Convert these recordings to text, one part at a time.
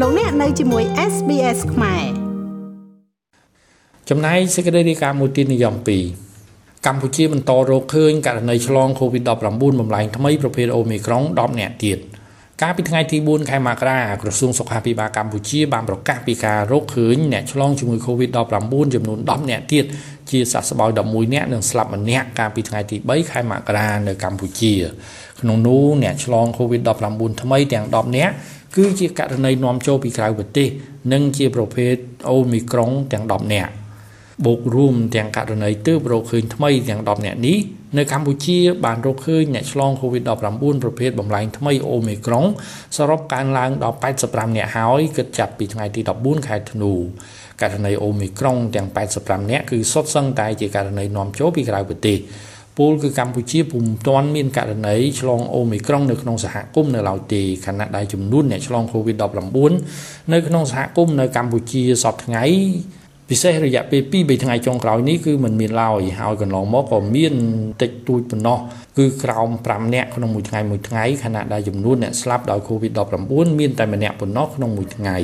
លោកអ្នកនៅជាមួយ SBS ខ្មែរចំណែកសេចក្តីរាយការណ៍មួយទៀតនិយម2កម្ពុជាបន្តរកឃើញករណីឆ្លង COVID-19 បំលែងថ្មីប្រភេទ Omicron 10នាក់ទៀត។កាលពីថ្ងៃទី4ខែមករាក្រសួងសុខាភិបាលកម្ពុជាបានប្រកាសពីការរកឃើញអ្នកឆ្លងជំងឺ Covid-19 ចំនួន10អ្នកទៀតជាសះស្បើយ11អ្នកនិងស្លាប់ម្នាក់កាលពីថ្ងៃទី3ខែមករានៅកម្ពុជាក្នុងនោះអ្នកឆ្លង Covid-19 ថ្មីទាំង10អ្នក គឺជាករណីនាំចូលពីក្រៅប្រទេស និងជាប្រភេទ Omicron ទាំង10អ្នកបូករួមទាំងករណីទើបរកឃើញថ្មីទាំង10អ្នកនេះនៅកម្ពុជាបានរកឃើញអ្នកឆ្លង COVID-19 ប្រភេទបំលែងថ្មី Omicron សរុបកើនឡើងដល់85អ្នកហើយគិតចាប់ពីថ្ងៃទី14ខែធ្នូករណី Omicron ទាំង85អ្នកគឺសុទ្ធសឹងតែជាករណីនាំចូលពីក្រៅប្រទេស ពលគឺកម្ពុជាពុំទាន់មានករណីឆ្លងអូមីក្រុងនៅក្នុងសហគមន៍នៅឡើយទេខណៈដែលចំនួនអ្នកឆ្លង COVID-19 នៅក្នុងសហគមន៍នៅកម្ពុជាសពថ្ងៃ ពិសេសរយៈពេល2 3ថ្ងៃចុងក្រោយនេះគឺมันមានឡើយហើយកន្លងមកក៏មានតិចតួចប៉ុណ្ណោះគឺក្រោម5នាក់ក្នុងមួយថ្ងៃមួយថ្ងៃខណៈដែលចំនួនអ្នកស្លាប់ដោយ COVID-19 មានតែម្នាក់ប៉ុណ្ណោះក្នុងមួយថ្ងៃ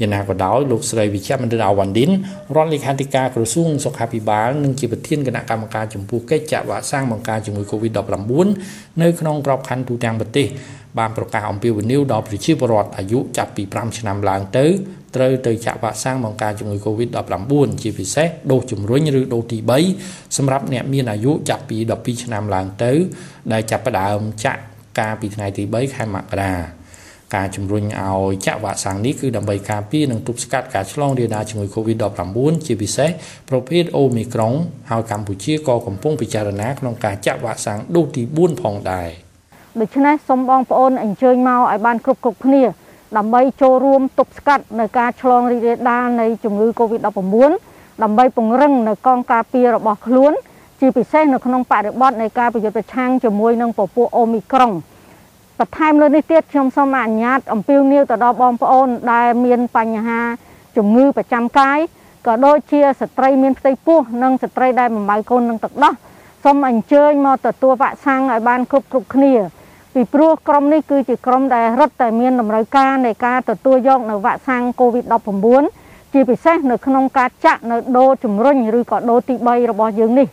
យ៉ាងណាក៏ដោយលោកស្រីវិជ្ជមន្ត្រីអាវ៉ាន់ឌិនរដ្ឋលេខាធិការក្រសួងសុខាភិបាលនិងជាប្រធានគណៈកម្មការចំពោះកិច្ចចាក់វ៉ាក់សាំងបង្ការជំងឺ Covid-19 នៅក្នុងក្របខ័ណ្ឌទូទាំងប្រទេស បានប្រកាសអំពាវនាវដល់ប្រជាពលរដ្ឋអាយុចាប់ពី5ឆ្នាំឡើងទៅត្រូវទៅចាក់វ៉ាក់សាំងបង្ការជំងឺ Covid-19 ជាពិសេសដូសជំរុញឬដូសទី3សម្រាប់អ្នកមានអាយុចាប់ពី12ឆ្នាំឡើងទៅ ដែលចាប់ផ្ដើមចាក់កាលពីថ្ងៃទី3ខែមករាការជំរុញឲ្យចាក់វ៉ាក់សាំងនេះគឺដើម្បីការពារនិងទប់ស្កាត់ការឆ្លងរាលដាលជំងឺ Covid-19 ជាពិសេសប្រភេទ Omicron ហើយកម្ពុជាក៏កំពុងពិចារណាក្នុងការចាក់វ៉ាក់សាំងដូសទី4ផងដែរ ដូច្នេះសូមបងប្អូនអញ្ជើញមកឲ្យបានគ្រប់គ្រប់គ្នា ដើម្បីចូលរួមទប់ស្កាត់នៅការឆ្លងរីករាលដាលនៃជំងឺ Covid-19 ដើម្បីពង្រឹងនៅកងការពាររបស់ខ្លួន ជាពិសេសនៅក្នុងបរិបទនៃការប្រយុទ្ធប្រឆាំងជាមួយនឹងពពួកអូមីក្រុងបន្ថែមលើនេះទៀតខ្ញុំសូមអនុញ្ញាតអំពាវនាវទៅដល់បងប្អូនដែលមានបញ្ហាជំងឺប្រចាំកាយក៏ដូចជាស្ត្រីមានផ្ទៃពោះនិងស្ត្រីដែលបំៅកូននឹងទឹកដោះសូមអញ្ជើញមកទទួលវ៉ាក់សាំងឲ្យបានគ្រប់គ្រប់គ្នា ពីព្រោះក្រុមនេះគឺជាក្រុមដែលរត់តែមានតម្រូវការនៃការទទួលយកនៅវ៉ាក់សាំង COVID-19 ជាពិសេសនៅក្នុងការចាក់នៅដូជំរុញឬក៏ដូទី3របស់យើងនេះ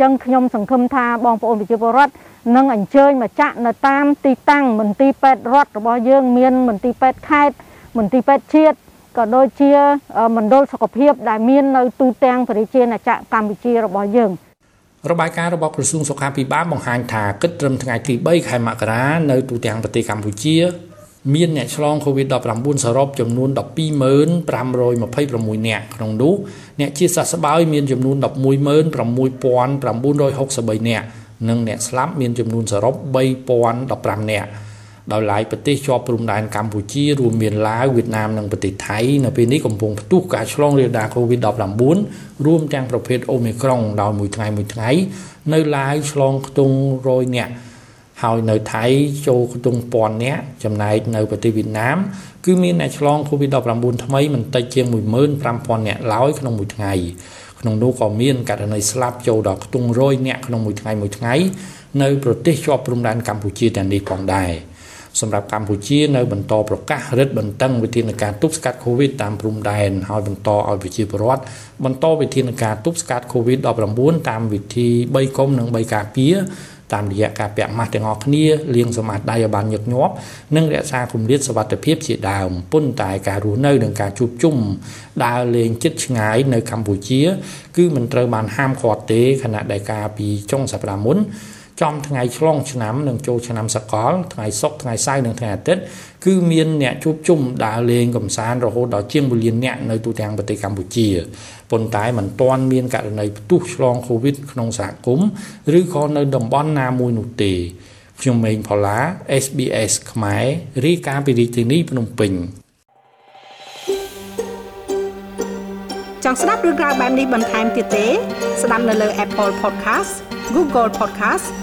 ចឹងខ្ញុំសង្ឃឹមថាបងប្អូនប្រជាពលរដ្ឋនឹងអញ្ជើញមកចាក់នៅតាមទីតាំងមន្ទីរពេទ្យរដ្ឋរបស់យើងមានមន្ទីរពេទ្យខេត្តមន្ទីរពេទ្យជាតិក៏ដូចជាមណ្ឌលសុខភាពដែលមាននៅទូទាំងប្រជាណាចក្រកម្ពុជារបស់យើង របាយការណ៍របស់ក្រសួងសុខាភិបាលបង្ហាញថាគិតត្រឹមថ្ងៃទី3ខែមករានៅទូទាំងប្រទេសកម្ពុជា មានអ្នកឆ្លង COVID-19 សរុបចំនួន12526នាក់ក្នុងនោះអ្នកជាសះស្បើយមានចំនួន116,963នាក់និងអ្នកស្លាប់មានចំនួនសរុប3015នាក់ ដោយឡែកប្រទេសជាប់ព្រំដែនកម្ពុជារួមមានឡាវវៀតណាមនិងប្រទេសថៃនៅពេលនេះកំពុងផ្ទុះការឆ្លងរាលដាល COVID-19 រួមទាំងប្រភេទ Omicron ដោយមួយថ្ងៃមួយថ្ងៃនៅឡាវឆ្លងខ្ទង់100នាក់ហើយនៅថៃចូលខ្ទង់1000នាក់ចំណែកនៅប្រទេសវៀតណាមគឺមានអ្នកឆ្លង COVID-19 ថ្មីមិនតិចជាង15000នាក់ឡើយក្នុងមួយថ្ងៃក្នុងនោះក៏មានករណីស្លាប់ចូលដល់ខ្ទង់100នាក់ក្នុងមួយថ្ងៃមួយថ្ងៃនៅប្រទេសជាប់ព្រំដែនកម្ពុជាទាំងនេះផងដែរ។ សម្រាប់កម្ពុជានៅបន្តប្រកាសរឹតបន្តឹងវិធានការទប់ស្កាត់ COVID តាមព្រំដែនហើយបន្តឲ្យប្រជាពលរដ្ឋបន្តវិធានការទប់ស្កាត់ COVID-19 តាមវិធី3កុំនិង3ការពារតាមរយៈការពាក់ម៉ាស់ទាំងអស់គ្នាលាងសម្អាតដៃឲ្យបានញឹកញាប់និងរក្សាគម្លាតសុវត្ថិភាពជាដើមប៉ុន្តែការរស់នៅនិងការជួបជុំដើរលេងជិតឆ្ងាយនៅកម្ពុជា គឺមិនត្រូវបានហាមឃាត់ទេខណៈដែលការពីចុងសប្តាហ៍មុន ចំថ្ងៃឆ្លងឆ្នាំនិងចូលឆ្នាំសកលថ្ងៃសុក្រថ្ងៃសៅរ៍និងថ្ងៃអាទិត្យគឺមានអ្នកជួបជុំដើរលេងកំសាន្តរហូតដល់ជាង1លានអ្នកនៅទូទាំងប្រទេសកម្ពុជាប៉ុន្តែมันទាន់មានករណីផ្ទុះឆ្លង COVID ក្នុងសហគមន៍ឬក៏នៅតំបន់ណាមួយនោះទេខ្ញុំម៉េងផល្លា SBS ខ្មែររាយការណ៍ពីរាជធានីភ្នំពេញចង់ស្ដាប់រឿងក្រៅបែបនេះបន្ថែមទៀតទេ ស្ដាប់នៅលើ Apple Podcast Google Podcast